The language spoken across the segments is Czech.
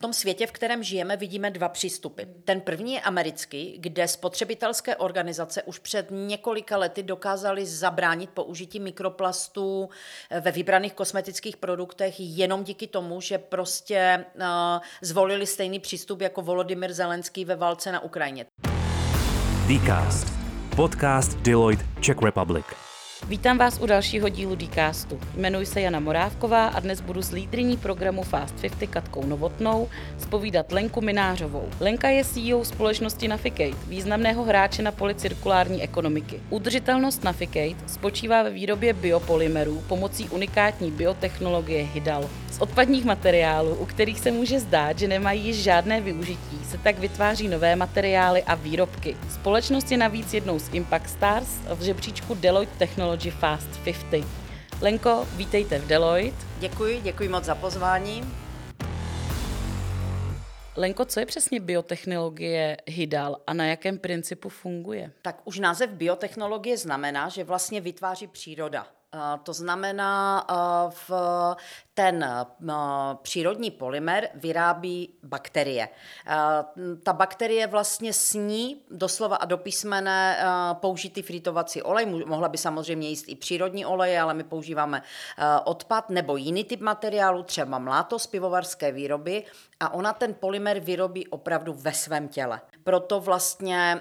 tom světě, v kterém žijeme, vidíme dva přístupy. Ten první je americký, kde spotřebitelské organizace už před několika lety dokázaly zabránit použití mikroplastů eh, ve vybraných kosmetických produktech jenom díky tomu, že prostě uh, zvolili stejný přístup jako Volodymyr Zelenský ve válce na Ukrajině. Dcast. Podcast Deloitte Czech Republic. Vítám vás u dalšího dílu Dcastu. Jmenuji se Jana Morávková a dnes budu s lídriní programu Fast 50 Katkou Novotnou spovídat Lenku Minářovou. Lenka je CEO společnosti Naficate, významného hráče na poli cirkulární ekonomiky. Udržitelnost Naficate spočívá ve výrobě biopolymerů pomocí unikátní biotechnologie Hydal. Z odpadních materiálů, u kterých se může zdát, že nemají již žádné využití, se tak vytváří nové materiály a výrobky. Společnost je navíc jednou z Impact Stars v žebříčku Deloitte Technology Fast 50. Lenko, vítejte v Deloitte. Děkuji, děkuji moc za pozvání. Lenko, co je přesně biotechnologie Hydal a na jakém principu funguje? Tak už název biotechnologie znamená, že vlastně vytváří příroda. To znamená, v ten přírodní polymer vyrábí bakterie. Ta bakterie vlastně sní doslova a do písmene použitý fritovací olej. Mohla by samozřejmě jíst i přírodní olej, ale my používáme odpad nebo jiný typ materiálu, třeba mláto z pivovarské výroby a ona ten polymer vyrobí opravdu ve svém těle. Proto vlastně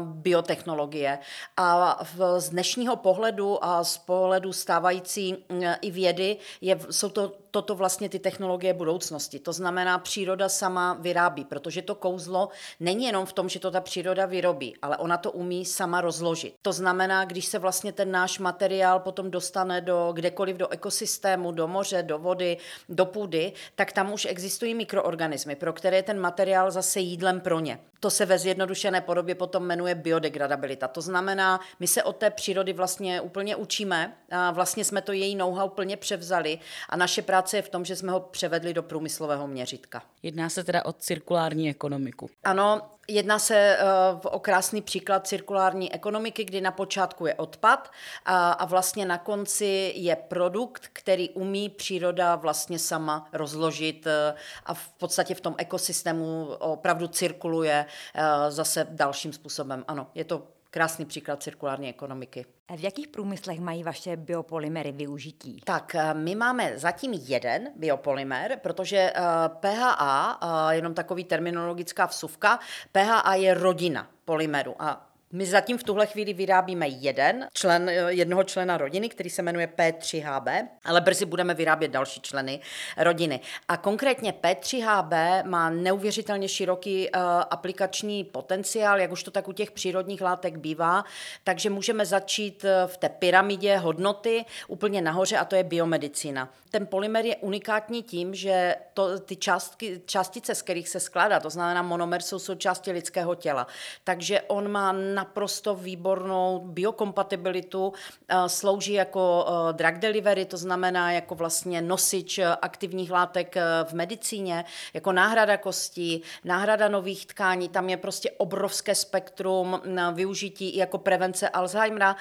biotechnologie. A z dnešního pohledu a z pohledu stávající i vědy je, jsou to toto vlastně ty technologie budoucnosti. To znamená, příroda sama vyrábí, protože to kouzlo není jenom v tom, že to ta příroda vyrobí, ale ona to umí sama rozložit. To znamená, když se vlastně ten náš materiál potom dostane do kdekoliv do ekosystému, do moře, do vody, do půdy, tak tam už existují mikroorganismy, pro které ten materiál zase jídlem pro ně. To se ve zjednodušené podobě potom jmenuje biodegradabilita. To znamená, my se od té přírody vlastně úplně učíme, a vlastně jsme to její know-how plně převzali a naše práce je v tom, že jsme ho převedli do průmyslového měřitka. Jedná se teda o cirkulární ekonomiku. Ano, Jedná se uh, o krásný příklad cirkulární ekonomiky, kdy na počátku je odpad a, a vlastně na konci je produkt, který umí příroda vlastně sama rozložit uh, a v podstatě v tom ekosystému opravdu cirkuluje uh, zase dalším způsobem. Ano, je to krásný příklad cirkulární ekonomiky. V jakých průmyslech mají vaše biopolymery využití? Tak, eh, my máme zatím jeden biopolymer, protože PHA, eh, jenom takový terminologická vsuvka, PHA je rodina polymeru a my zatím v tuhle chvíli vyrábíme jeden člen, jednoho člena rodiny, který se jmenuje P3HB, ale brzy budeme vyrábět další členy rodiny. A konkrétně P3HB má neuvěřitelně široký uh, aplikační potenciál, jak už to tak u těch přírodních látek bývá, takže můžeme začít eh, v té pyramidě hodnoty úplně nahoře a to je biomedicína. Ten polymer je unikátní tím, že to, ty částky, částice, z kterých se skládá, to znamená monomer, jsou součástí lidského těla. Takže on má na naprosto výbornou biokompatibilitu, eh, slouží jako eh, drug delivery, to znamená jako vlastně nosič eh, aktivních látek v medicíně, jako náhrada kostí, náhrada nových tkání, tam je prostě obrovské spektrum využití i jako prevence Alzheimera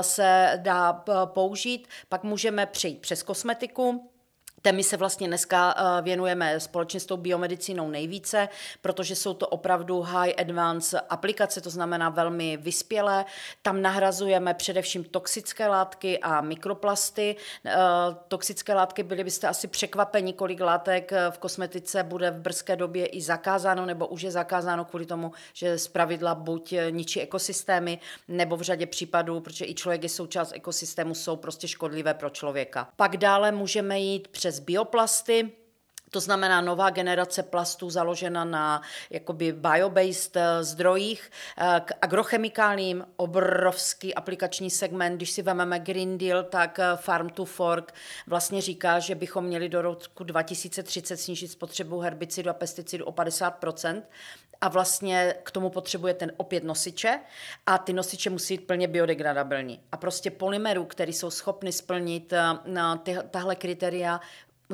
se dá použít. Pak můžeme přejít přes kosmetiku, Té my se vlastně dneska eh, věnujeme společně s tou biomedicínou nejvíce, protože jsou to opravdu high advance aplikace, to znamená velmi vyspělé. Tam nahrazujeme především toxické látky a mikroplasty. Eh, toxické látky byly byste asi překvapeni, kolik látek eh, v kosmetice bude v brzké době i zakázáno, nebo už je zakázáno kvůli tomu, že z pravidla buď ničí ekosystémy, nebo v řadě případů, protože i člověk je součást ekosystému, jsou prostě škodlivé pro člověka. Pak dále můžeme jít přes přes bioplasty, to znamená nová generace plastů založena na jakoby biobased eh, zdrojích. Eh, k agrochemikálním obrovský aplikační segment. Když si vezmeme Green Deal, tak eh, Farm to Fork vlastně říká, že bychom měli do roku 2030 snížit spotřebu herbicidu a pesticidů o 50 a vlastně k tomu potřebuje ten opět nosiče a ty nosiče musí být plně biodegradabilní. A prostě polymerů, které jsou schopny splnit na ty, tahle kritéria,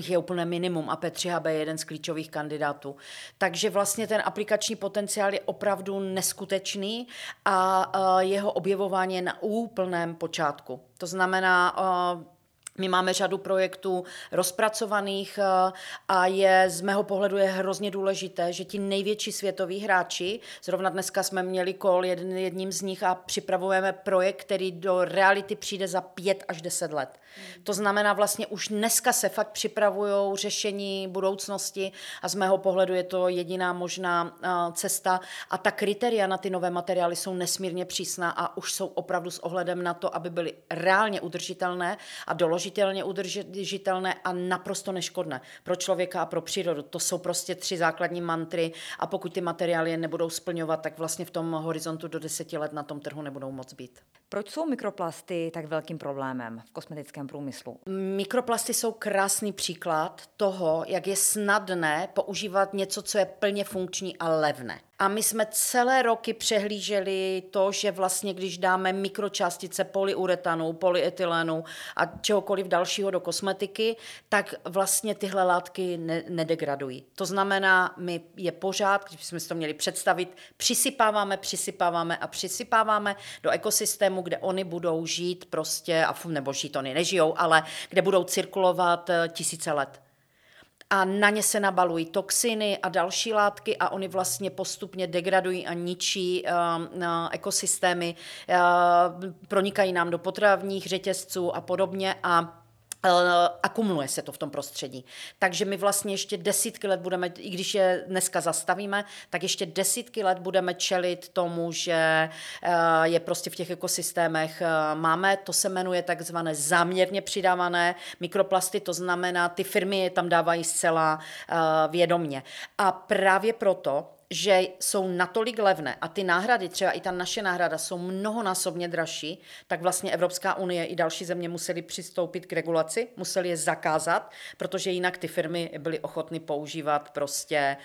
je úplné minimum a P3HB je jeden z klíčových kandidátů. Takže vlastně ten aplikační potenciál je opravdu neskutečný a jeho objevování je na úplném počátku. To znamená, My máme řadu projektů rozpracovaných eh, a je z mého pohledu je hrozně důležité, že ti největší světoví hráči, zrovna dneska jsme měli kol jedním z nich a připravujeme projekt, který do reality přijde za pět až deset let. To znamená vlastně už dneska se fakt připravují řešení budoucnosti a z mého pohledu je to jediná možná eh, cesta a ta kritéria na ty nové materiály jsou nesmírně přísná a už jsou opravdu s ohledem na to, aby byly reálně udržitelné a doložitelně udržitelné a naprosto neškodné pro člověka a pro přírodu. To jsou prostě tři základní mantry a pokud ty materiály je nebudou splňovat, tak vlastně v tom horizontu do deseti let na tom trhu nebudou moc být. Proč jsou mikroplasty tak velkým problémem v kosmetickém průmyslu? Mikroplasty jsou krásný příklad toho, jak je snadné používat něco, co je plně funkční a levné. A my jsme celé roky přehlíželi to, že vlastně když dáme mikročástice polyuretanu, polyetylenu a čehokoliv dalšího do kosmetiky, tak vlastně tyhle látky ne- nedegradují. To znamená, my je pořád, když jsme si to měli představit, přisypáváme, přisypáváme a přisypáváme do ekosystému, kde oni budou žít prostě, a nebo žít oni nežijou, ale kde budou cirkulovat eh, tisíce let a na ně se nabalují toxiny a další látky a oni vlastně postupně degradují a ničí uh, ekosystémy, uh, pronikají nám do potravních řetězců a podobně a akumuluje se to v tom prostředí. Takže my vlastně ještě desítky let budeme, i když je dneska zastavíme, tak ještě desítky let budeme čelit tomu, že eh, je prostě v těch ekosystémech eh, máme, to se jmenuje takzvané záměrně přidávané mikroplasty, to znamená, ty firmy je tam dávají zcela vědomně. A právě proto že jsou natolik levné a ty náhrady, třeba i ta naše náhrada, jsou mnohonásobně dražší, tak vlastně Evropská unie i další země museli přistoupit k regulaci, museli je zakázat, protože jinak ty firmy byly ochotny používat prostě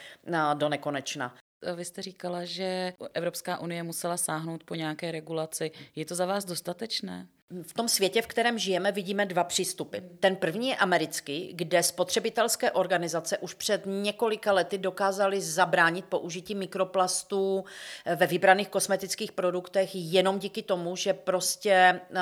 do nekonečna. Vy jste říkala, že Evropská unie musela sáhnout po nějaké regulaci. Je to za vás dostatečné? V tom světě, v kterém žijeme, vidíme dva přístupy. Ten první je americký, kde spotřebitelské organizace už před několika lety dokázaly zabránit použití mikroplastů eh, ve vybraných kosmetických produktech jenom díky tomu, že prostě uh,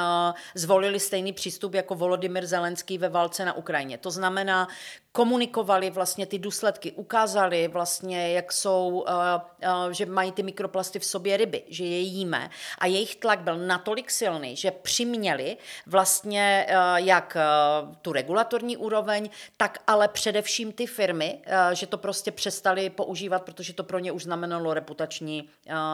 zvolili stejný přístup jako Volodymyr Zelenský ve válce na Ukrajině. To znamená, komunikovali vlastně ty důsledky, ukázali vlastně, jak jsou, uh, uh, že mají ty mikroplasty v sobě ryby, že je jíme. A jejich tlak byl natolik silný, že při měli vlastně eh, jak eh, tu regulatorní úroveň, tak ale především ty firmy, eh, že to prostě přestali používat, protože to pro ně už znamenalo reputační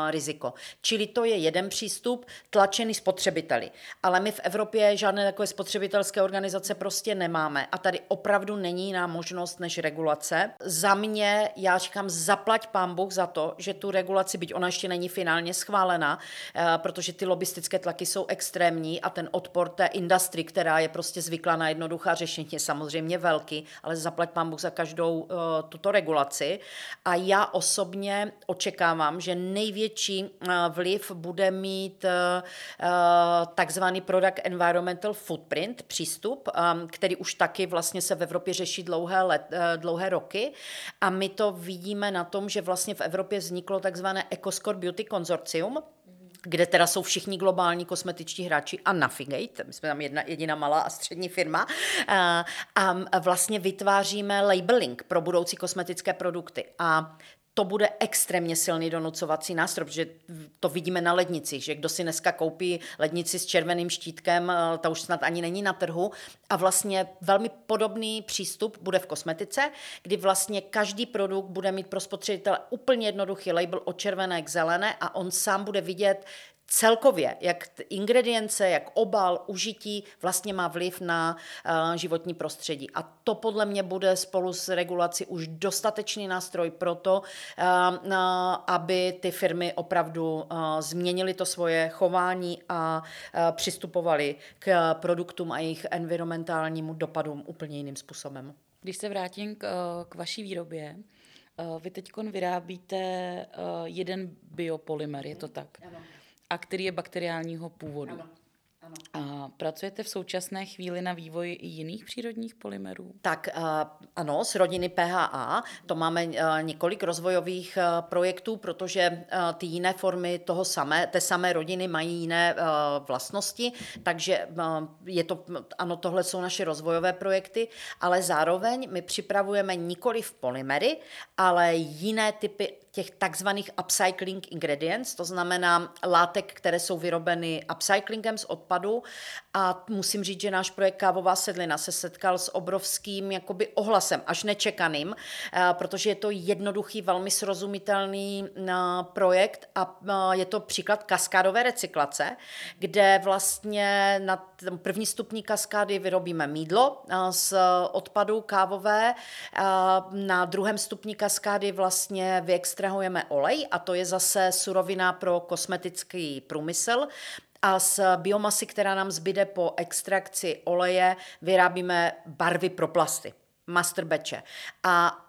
riziko. Čili to je jeden přístup, tlačený spotřebiteli. Ale my v Evropě žádné takové spotřebitelské organizace prostě nemáme a tady opravdu není jiná možnost než regulace. Za mě, já říkám, zaplať pán Bůh za to, že tu regulaci, byť ona ještě není finálně schválena, protože ty lobistické tlaky jsou extrémní a ten odpor té industry, která je prostě zvyklá na jednoduchá řešení, je samozřejmě velký, ale zaplať pán Bůh za každou uh, tuto regulaci. A já osobně očekávám, že největší uh, vliv bude mít takzvaný Product Environmental Footprint přístup, který už taky vlastně se v Evropě řeší dlouhé, let, uh, dlouhé roky. A my to vidíme na tom, že vlastně v Evropě vzniklo takzvané EcoScore Beauty Consortium, kde teda jsou všichni globální kosmetičtí hráči a Navigate, my jsme tam jedna jediná malá a střední firma, a vlastně vytváříme labeling pro budoucí kosmetické produkty. A to bude extrémně silný donucovací nástroj, protože to vidíme na lednici, že kdo si dneska koupí lednici s červeným štítkem, eh, ta už snad ani není na trhu. A vlastně velmi podobný přístup bude v kosmetice, kdy vlastně každý produkt bude mít pro spotřebitele úplně jednoduchý label od červené k zelené a on sám bude vidět, celkově, jak ingredience, jak obal, užití vlastně má vliv na uh, životní prostředí. A to podle mě bude spolu s regulací už dostatečný nástroj pro to, uh, uh, aby ty firmy opravdu uh, změnily to svoje chování a přistupovaly k produktům a jejich environmentálnímu dopadům úplně jiným způsobem. Když se vrátím k, k vaší výrobě, vy teď vyrábíte jeden biopolymer, je to tak? Ano a který je bakteriálního původu. Ano. A pracujete v současné chvíli na vývoji i jiných přírodních polymerů? Tak ano, z rodiny PHA. To máme několik rozvojových projektů, protože ty jiné formy toho samé, té samé rodiny mají jiné vlastnosti, takže je to, ano, tohle jsou naše rozvojové projekty, ale zároveň my připravujeme nikoli v polymery, ale jiné typy těch takzvaných upcycling ingredients, to znamená látek, které jsou vyrobeny upcyclingem z odpadu. A musím říct, že náš projekt Kávová sedlina se setkal s obrovským jakoby ohlasem, až nečekaným, eh, protože je to jednoduchý, velmi srozumitelný eh, projekt a eh, je to příklad kaskádové recyklace, kde vlastně na první stupní kaskády vyrobíme mídlo z odpadu kávové, na druhém stupni kaskády vlastně vyextrahujeme olej a to je zase surovina pro kosmetický průmysl a z biomasy, která nám zbyde po extrakci oleje, vyrábíme barvy pro plasty masterbeče. A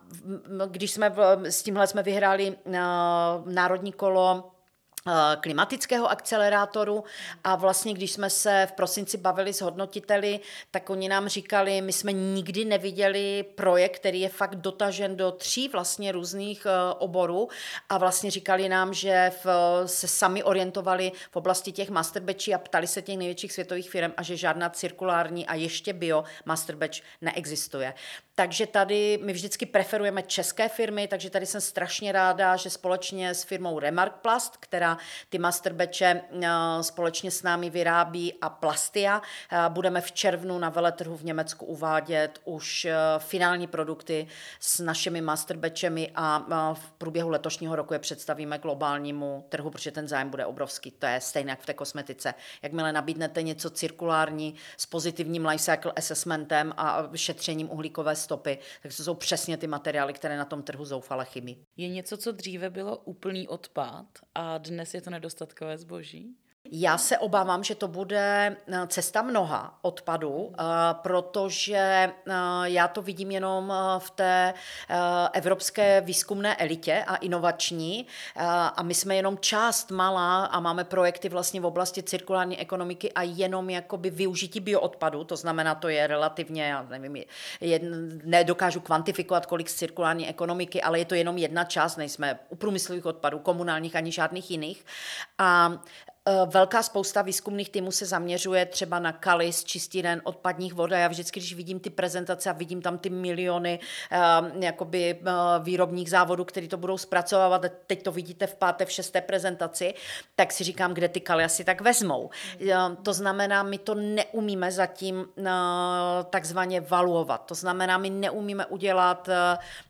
když jsme s tímhle jsme vyhráli národní kolo klimatického akcelerátoru a vlastně, když jsme se v prosinci bavili s hodnotiteli, tak oni nám říkali, my jsme nikdy neviděli projekt, který je fakt dotažen do tří vlastně různých eh, oborů a vlastně říkali nám, že v, se sami orientovali v oblasti těch masterbečí a ptali se těch největších světových firm a že žádná cirkulární a ještě bio masterbatch neexistuje. Takže tady my vždycky preferujeme české firmy, takže tady jsem strašně ráda, že společně s firmou Remark Plast, která ty masterbeče eh, společně s námi vyrábí a Plastia, eh, budeme v červnu na veletrhu v Německu uvádět už eh, finální produkty s našimi masterbečemi a v průběhu letošního roku je představíme globálnímu trhu, protože ten zájem bude obrovský. To je stejné jak v té kosmetice. Jakmile nabídnete něco cirkulární s pozitivním lifecycle assessmentem a šetřením uhlíkové stopy, tak to jsou přesně ty materiály, které na tom trhu zoufale chybí. Je něco, co dříve bylo úplný odpad a dnes je to nedostatkové zboží? Já se obávám, že to bude eh, cesta mnoha odpadů, eh, protože eh, já to vidím jenom v té evropské výzkumné elitě a inovační a my jsme jenom část malá a máme projekty vlastně v oblasti cirkulární ekonomiky a jenom jakoby využití bioodpadu, to znamená, to je relativně, já nevím, jedn, nedokážu kvantifikovat, kolik z cirkulární ekonomiky, ale je to jenom jedna část, nejsme u průmyslových odpadů, komunálních ani žádných jiných. A velká spousta výzkumných týmů se zaměřuje třeba na kalis, čistíren, odpadních vod a já vždycky, když vidím ty prezentace a vidím tam ty miliony uh, jakoby, uh, výrobních závodů, který to budou zpracovávat, teď to vidíte v páté, v šesté prezentaci, tak si říkám, kde ty kaly asi tak vezmou. Uh, to znamená, my to neumíme zatím uh, takzvaně valuovat. To znamená, my neumíme udělat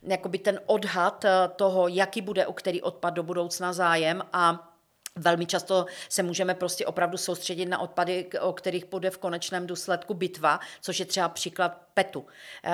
jakoby ten odhad toho, jaký bude u který odpad do budoucna zájem a Velmi často se můžeme prostě opravdu soustředit na odpady, o kterých bude v konečném důsledku bitva, což je třeba příklad PETu. Eh,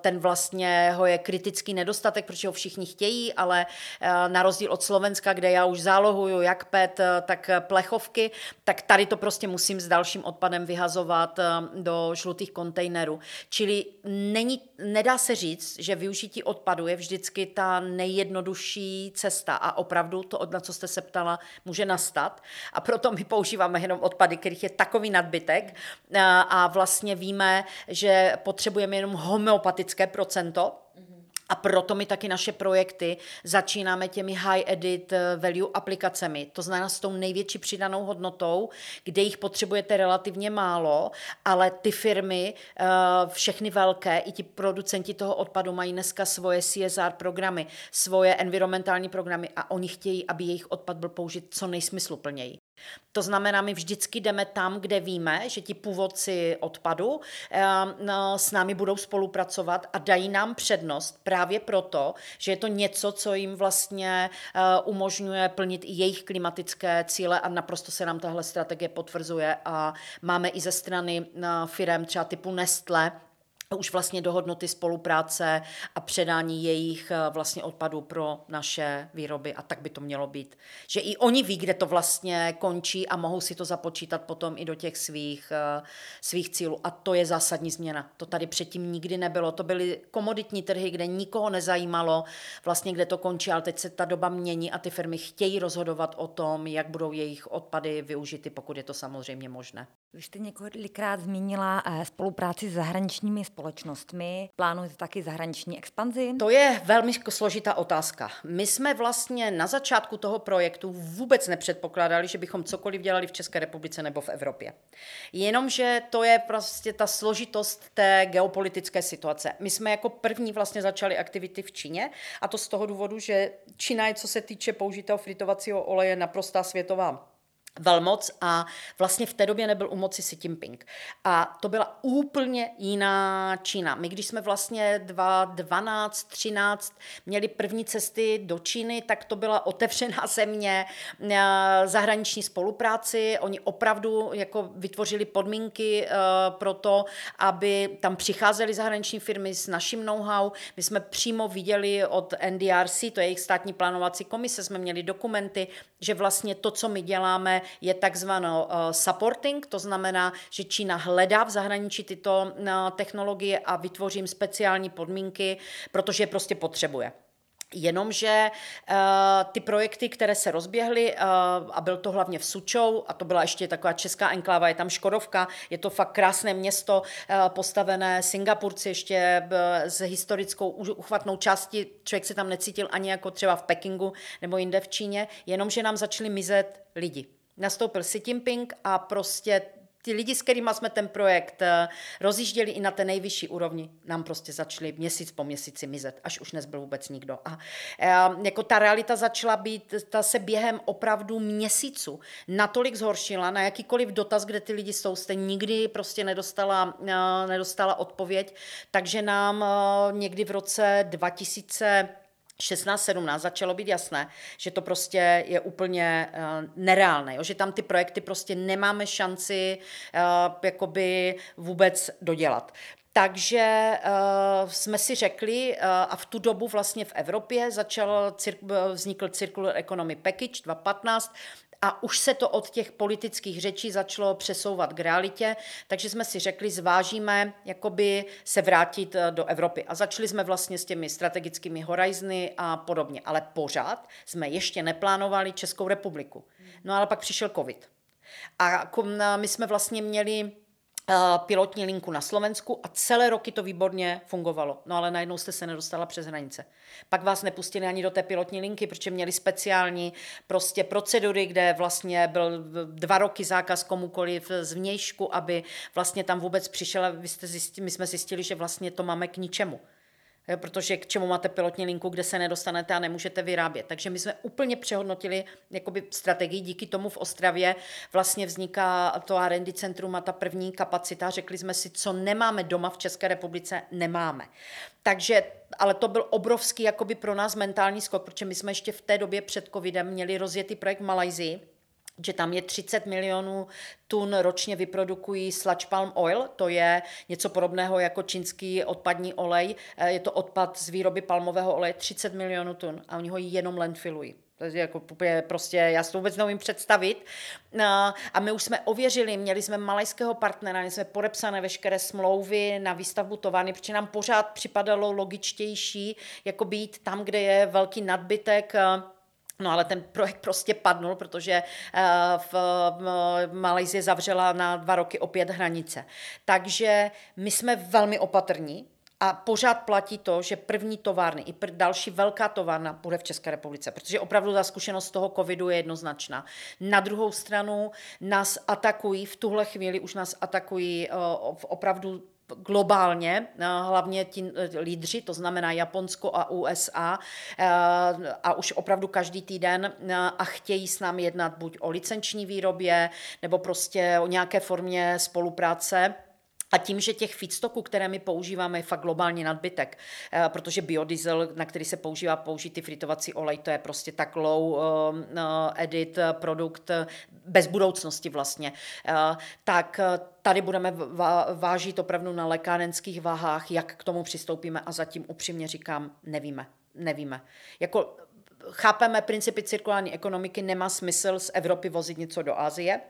ten vlastně ho je kritický nedostatek, protože ho všichni chtějí, ale eh, na rozdíl od Slovenska, kde já už zálohuju jak PET, eh, tak plechovky, tak tady to prostě musím s dalším odpadem vyhazovat do žlutých kontejnerů. Čili není, nedá se říct, že využití odpadu je vždycky ta nejjednodušší cesta a opravdu to, na co jste se ptala, může nastat. A proto my používáme jenom odpady, kterých je takový nadbytek a vlastně víme, že potřebujeme jenom homeopatické procento, a proto my taky naše projekty začínáme těmi high edit eh, value aplikacemi, to znamená s tou největší přidanou hodnotou, kde jich potřebujete relativně málo, ale ty firmy, eh, všechny velké, i ti producenti toho odpadu mají dneska svoje CSR programy, svoje environmentální programy a oni chtějí, aby jejich odpad byl použit co nejsmysluplněji. To znamená, my vždycky jdeme tam, kde víme, že ti původci odpadu eh, no, s námi budou spolupracovat a dají nám přednost právě proto, že je to něco, co jim vlastně eh, umožňuje plnit i jejich klimatické cíle a naprosto se nám tahle strategie potvrzuje a máme i ze strany eh, firm třeba typu Nestle, už vlastně dohodnuty spolupráce a předání jejich eh, vlastně odpadů pro naše výroby a tak by to mělo být. Že i oni ví, kde to vlastně končí a mohou si to započítat potom i do těch svých, eh, svých cílů. A to je zásadní změna. To tady předtím nikdy nebylo. To byly komoditní trhy, kde nikoho nezajímalo vlastně, kde to končí, ale teď se ta doba mění a ty firmy chtějí rozhodovat o tom, jak budou jejich odpady využity, pokud je to samozřejmě možné. Vy jste několikrát zmínila eh, spolupráci s zahraničními společnostmi. Plánujete taky zahraniční expanzi? To je velmi složitá otázka. My jsme vlastně na začátku toho projektu vůbec nepředpokládali, že bychom cokoliv dělali v České republice nebo v Evropě. Jenomže to je prostě ta složitost té geopolitické situace. My jsme jako první vlastně začali aktivity v Číně a to z toho důvodu, že Čína je, co se týče použitého fritovacího oleje, naprostá světová velmoc a vlastně v té době nebyl u moci Xi Jinping. A to byla úplně jiná Čína. My, když jsme vlastně 2012, 13 měli první cesty do Číny, tak to byla otevřená země eh, zahraniční spolupráci. Oni opravdu jako vytvořili podmínky eh, pro to, aby tam přicházely zahraniční firmy s naším know-how. My jsme přímo viděli od NDRC, to je jejich státní plánovací komise, jsme měli dokumenty, že vlastně to, co my děláme, je takzvanou eh, supporting, to znamená, že Čína hledá v zahraničí tyto eh, technologie a vytvoří jim speciální podmínky, protože je prostě potřebuje. Jenomže uh, ty projekty, které se rozběhly, uh, a byl to hlavně v Sučou, a to byla ještě taková česká enkláva, je tam Škodovka, je to fakt krásné město, uh, postavené Singapurci ještě s historickou uchvatnou částí, člověk se tam necítil ani jako třeba v Pekingu nebo jinde v Číně, jenomže nám začaly mizet lidi. Nastoupil Xi Jinping a prostě ty lidi, s kterými jsme ten projekt eh, rozjížděli i na té nejvyšší úrovni, nám prostě začali měsíc po měsíci mizet, až už nezbyl vůbec nikdo. A eh, jako ta realita začala být, ta se během opravdu měsíců natolik zhoršila, na jakýkoliv dotaz, kde ty lidi jsou, jste nikdy prostě nedostala, eh, nedostala odpověď, takže nám někdy v roce 2000 16-17 začalo být jasné, že to prostě je úplně uh, nereálné, jo? že tam ty projekty prostě nemáme šanci uh, jakoby vůbec dodělat. Takže uh, jsme si řekli, uh, a v tu dobu vlastně v Evropě začal cir- vznikl Circular Economy Package 2015, a už se to od těch politických řečí začalo přesouvat k realitě, takže jsme si řekli, zvážíme jakoby se vrátit eh, do Evropy. A začali jsme vlastně s těmi strategickými horizony a podobně. Ale pořád jsme ještě neplánovali Českou republiku. No ale pak přišel covid. A my jsme vlastně měli pilotní linku na Slovensku a celé roky to výborně fungovalo. No ale najednou jste se nedostala přes hranice. Pak vás nepustili ani do té pilotní linky, protože měli speciální prostě procedury, kde vlastně byl dva roky zákaz komukoliv z vnějšku, aby vlastně tam vůbec přišel a vy jste zjistili, my jsme zjistili, že vlastně to máme k ničemu protože k čemu máte pilotní linku, kde se nedostanete a nemůžete vyrábět. Takže my jsme úplně přehodnotili jakoby strategii, díky tomu v Ostravě vlastně vzniká to R&D centrum a ta první kapacita. Řekli jsme si, co nemáme doma v České republice, nemáme. Takže, ale to byl obrovský jakoby pro nás mentální skok, protože my jsme ještě v té době před covidem měli rozjetý projekt v Malajzii, že tam je 30 milionů tun ročně vyprodukují sludge palm oil, to je něco podobného jako čínský odpadní olej, eh, je to odpad z výroby palmového oleje 30 milionů tun a oni ho jenom landfillují. To je jako prostě, já si to vůbec neumím představit. No, a my už jsme ověřili, měli jsme malajského partnera, měli jsme podepsané veškeré smlouvy na výstavbu továrny, protože nám pořád připadalo logičtější jako být tam, kde je velký nadbytek eh, No ale ten projekt prostě padnul, protože eh, v Malajzii zavřela na dva roky opět hranice. Takže my jsme velmi opatrní, a pořád platí to, že první továrny i další velká továrna bude v České republice, protože opravdu ta zkušenost toho covidu je jednoznačná. Na druhou stranu nás atakují, v tuhle chvíli už nás atakují uh, opravdu globálně, eh, hlavně ti eh, lídři, to znamená Japonsko a USA, eh, a už opravdu každý týden a chtějí s námi jednat buď o licenční výrobě, nebo prostě o nějaké formě spolupráce. A tím, že těch feedstocků, které my používáme, je fakt globální nadbytek, protože biodiesel, na který se používá použitý fritovací olej, to je prostě tak low edit produkt bez budoucnosti vlastně, tak Tady budeme vážit opravdu na lékárenských váhách, jak k tomu přistoupíme a zatím upřímně říkám, nevíme. Nevíme. Jako chápeme principy cirkulární ekonomiky, nemá smysl z Evropy vozit něco do Asie,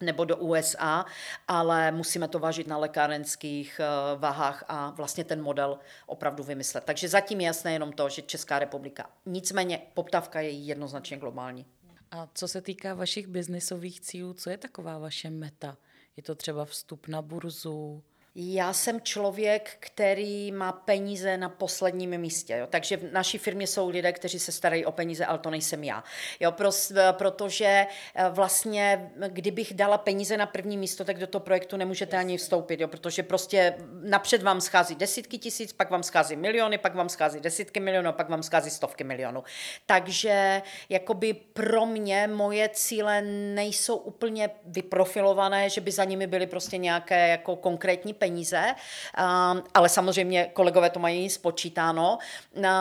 nebo do USA, ale musíme to vážit na lékárenských eh, váhách a vlastně ten model opravdu vymyslet. Takže zatím je jasné jenom to, že Česká republika. Nicméně poptávka je jednoznačně globální. A co se týká vašich biznisových cílů, co je taková vaše meta? Je to třeba vstup na burzu, já jsem člověk, který má peníze na posledním místě. Jo? Takže v naší firmě jsou lidé, kteří se starají o peníze, ale to nejsem já. Jo? Pros, protože eh, vlastně, kdybych dala peníze na první místo, tak do toho projektu nemůžete ani vstoupit, jo? protože prostě napřed vám schází desítky tisíc, pak vám schází miliony, pak vám schází desítky milionů, pak vám schází stovky milionů. Takže jakoby pro mě moje cíle nejsou úplně vyprofilované, že by za nimi byly prostě nějaké jako konkrétní peníze, um, ale samozřejmě kolegové to mají spočítáno.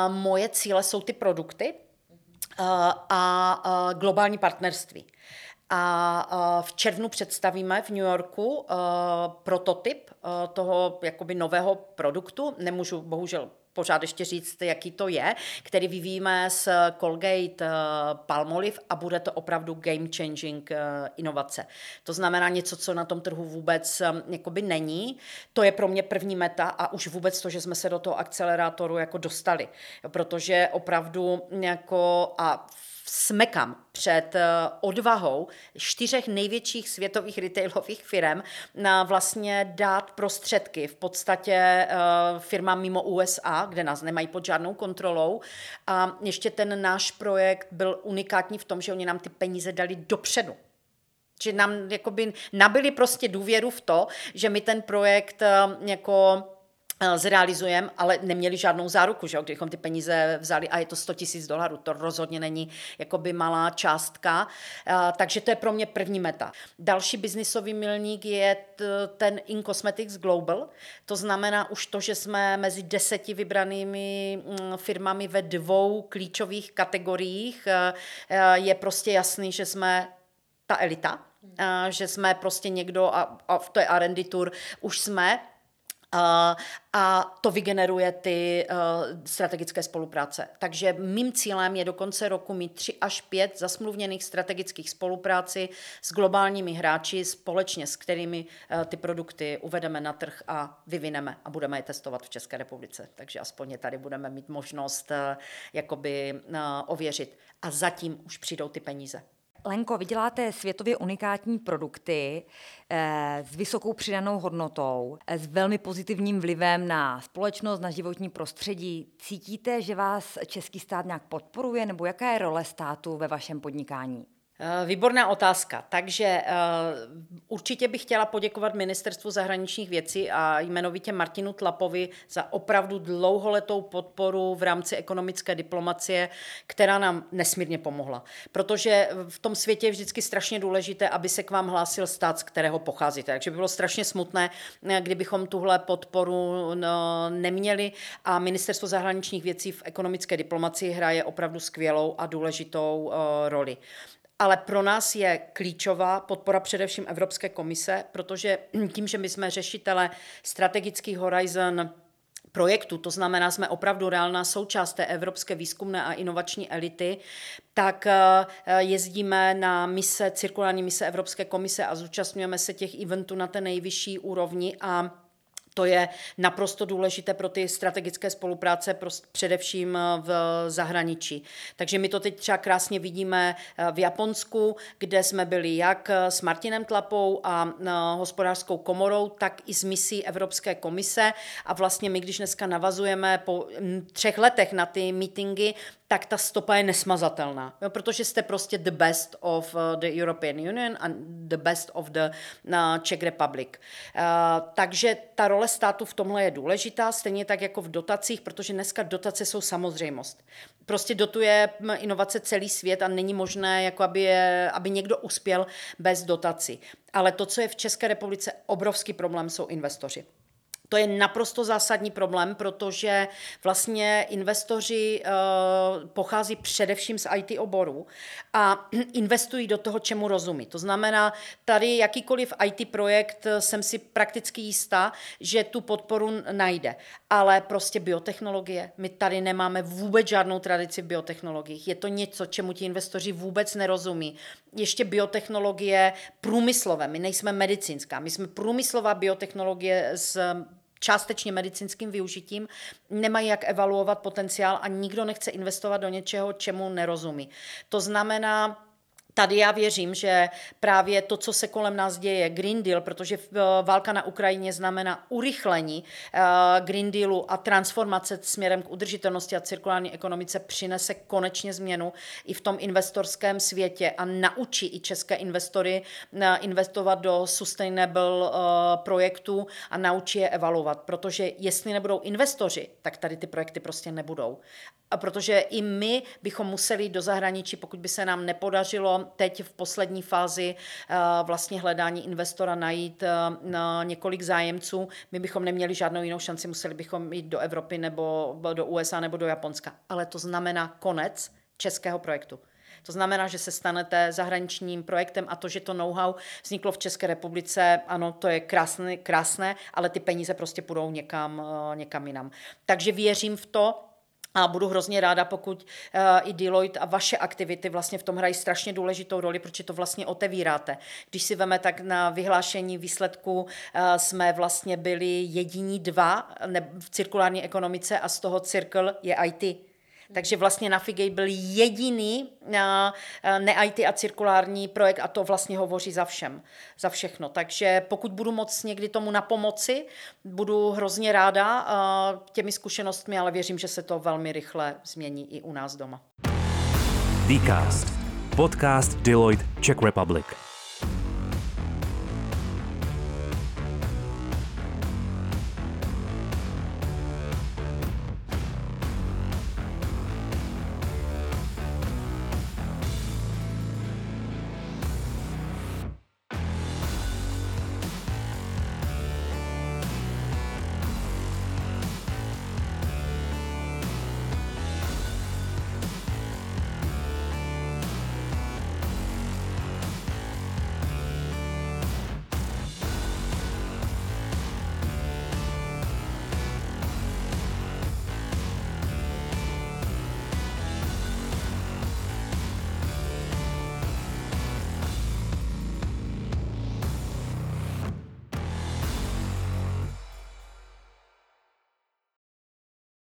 Moje cíle jsou ty produkty uh, a globální partnerství. A uh, v červnu představíme v New Yorku prototyp toho jakoby nového produktu. Nemůžu bohužel pořád ještě říct, jaký to je, který vyvíjíme s Colgate eh, Palmolive a bude to opravdu game changing eh, inovace. To znamená něco, co na tom trhu vůbec eh, jakoby není. To je pro mě první meta a už vůbec to, že jsme se do toho akcelerátoru jako dostali, protože opravdu jako a smekam před eh, odvahou čtyřech největších světových retailových firm na vlastně dát prostředky v podstatě eh, firmám mimo USA, kde nás nemají pod žádnou kontrolou. A ještě ten náš projekt byl unikátní v tom, že oni nám ty peníze dali dopředu. Že nám jakoby nabili prostě důvěru v to, že my ten projekt eh, jako Eh, zrealizujeme, ale neměli žádnou záruku, že kdybychom ty peníze vzali a je to 100 tisíc dolarů, to rozhodně není jakoby malá částka, eh, takže to je pro mě první meta. Další biznisový milník je ten In Cosmetics Global, to znamená už to, že jsme mezi deseti vybranými mm, firmami ve dvou klíčových kategoriích, eh, je prostě jasný, že jsme ta elita, že jsme prostě někdo, a, a to je R&D Tour, už jsme, a to vygeneruje ty uh, strategické spolupráce. Takže mým cílem je do konce roku mít tři až pět zasmluvněných strategických spolupráci s globálními hráči, společně s kterými uh, ty produkty uvedeme na trh a vyvineme a budeme je testovat v České republice. Takže aspoň tady budeme mít možnost uh, jakoby uh, ověřit. A zatím už přijdou ty peníze. Lenko, vy děláte světově unikátní produkty eh, s vysokou přidanou hodnotou, eh, s velmi pozitivním vlivem na společnost, na životní prostředí. Cítíte, že vás český stát nějak podporuje, nebo jaká je role státu ve vašem podnikání? Eh, výborná otázka. Takže uh, určitě bych chtěla poděkovat Ministerstvu zahraničních věcí a jmenovitě Martinu Tlapovi za opravdu dlouholetou podporu v rámci ekonomické diplomacie, která nám nesmírně pomohla. Protože v tom světě je vždycky strašně důležité, aby se k vám hlásil stát, z kterého pocházíte. Takže by bylo strašně smutné, eh, kdybychom tuhle podporu neměli a Ministerstvo zahraničních věcí v ekonomické diplomacii hraje opravdu skvělou a důležitou roli ale pro nás je klíčová podpora především Evropské komise, protože tím, že my jsme řešitele strategický Horizon projektu, to znamená, jsme opravdu reálná součást té evropské výzkumné a inovační elity, tak eh, jezdíme na mise, cirkulární mise Evropské komise a zúčastňujeme se těch eventů na té nejvyšší úrovni a to je naprosto důležité pro ty strategické spolupráce, především eh, v zahraničí. Takže my to teď třeba krásně vidíme eh, v Japonsku, kde jsme byli jak eh, s Martinem Tlapou a hospodářskou komorou, tak i s misí Evropské komise. A vlastně my, když dneska navazujeme po třech letech na ty meetingy, tak ta stopa je nesmazatelná, jo, protože jste prostě the best of uh, the European Union and the best of the uh, Czech Republic. Uh, takže ta role státu v tomhle je důležitá, stejně tak jako v dotacích, protože dneska dotace jsou samozřejmost. Prostě dotuje inovace celý svět a není možné, jako aby, je, aby někdo uspěl bez dotací. Ale to, co je v České republice obrovský problém, jsou investoři. To je naprosto zásadní problém, protože vlastně investoři uh, pochází především z IT oboru a investují do toho, čemu rozumí. To znamená, tady jakýkoliv IT projekt eh, jsem si prakticky jistá, že tu podporu najde. Ale prostě biotechnologie, my tady nemáme vůbec žádnou tradici v biotechnologiích. Je to něco, čemu ti investoři vůbec nerozumí. Ještě biotechnologie průmyslové, my nejsme medicínská, my jsme průmyslová biotechnologie s částečně medicínským využitím, nemají jak evaluovat potenciál a nikdo nechce investovat do něčeho, čemu nerozumí. To znamená, Tady já věřím, že právě to, co se kolem nás děje, Green Deal, protože eh, válka na Ukrajině znamená urychlení eh, Green Dealu a transformace směrem k udržitelnosti a cirkulární ekonomice přinese konečně změnu i v tom investorském světě a naučí i české investory eh, investovat do sustainable projektů a naučí je evaluovat, protože jestli nebudou investoři, tak tady ty projekty prostě nebudou. A protože i my bychom museli do zahraničí, pokud by se nám nepodařilo teď v poslední fázi eh, vlastně hledání investora najít eh, několik zájemců, my bychom neměli žádnou jinou šanci, museli bychom jít do Evropy nebo do USA nebo do Japonska. Ale to znamená konec českého projektu. To znamená, že se stanete zahraničním projektem a to, že to know-how vzniklo v České republice, ano, to je krásné, krásné ale ty peníze prostě půjdou někam, eh, někam jinam. Takže věřím v to, a budu hrozně ráda, pokud uh, i Deloitte a vaše aktivity vlastně v tom hrají strašně důležitou roli, protože to vlastně otevíráte. Když si veme, tak na vyhlášení výsledků uh, jsme vlastně byli jediní dva ne, v cirkulární ekonomice a z toho cirkl je IT. Takže vlastně Navigate byl jediný ne-IT a cirkulární projekt a to vlastně hovoří za všem, za všechno. Takže pokud budu moc někdy tomu na pomoci, budu hrozně ráda těmi zkušenostmi, ale věřím, že se to velmi rychle změní i u nás doma. Dcast. Podcast Deloitte Czech Republic.